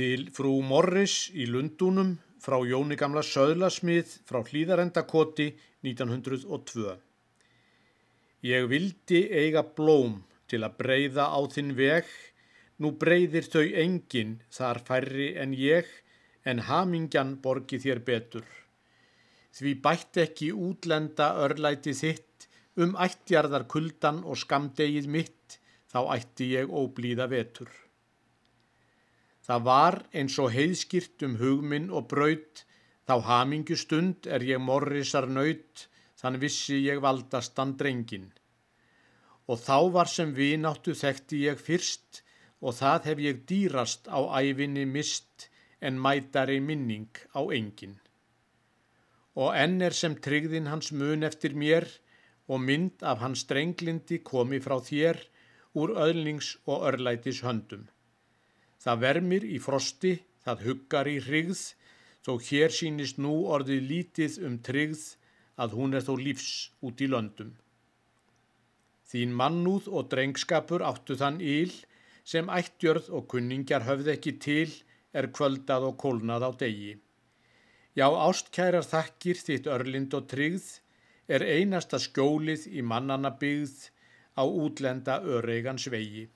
Til frú Morris í Lundunum frá Jóni Gamla Söðlasmið frá Hlýðarendakoti 1902. Ég vildi eiga blóm til að breyða á þinn veg, nú breyðir þau engin þar færri en ég, en hamingjan borgi þér betur. Því bætt ekki útlenda örlæti þitt um ættjarðar kuldan og skamdegið mitt, þá ætti ég óblíða vetur. Það var eins og heiðskýrt um hugminn og braut, þá hamingustund er ég morrisar naut, þann vissi ég valdastan drengin. Og þá var sem vináttu þekkti ég fyrst, og það hef ég dýrast á æfinni mist, en mætari minning á engin. Og enn er sem tryggðin hans mun eftir mér, og mynd af hans drenglindi komi frá þér, úr öðlings og örlætis höndum. Það vermir í frosti, það huggar í hrigð, þó hér sínist nú orðið lítið um tryggð að hún er þó lífs út í löndum. Þín mannúð og drengskapur áttu þann íl sem ættjörð og kunningjar höfð ekki til er kvöldað og kólnað á degi. Já, ástkærar þakkir þitt örlind og tryggð er einasta skjólið í mannana byggð á útlenda öreigans vegi.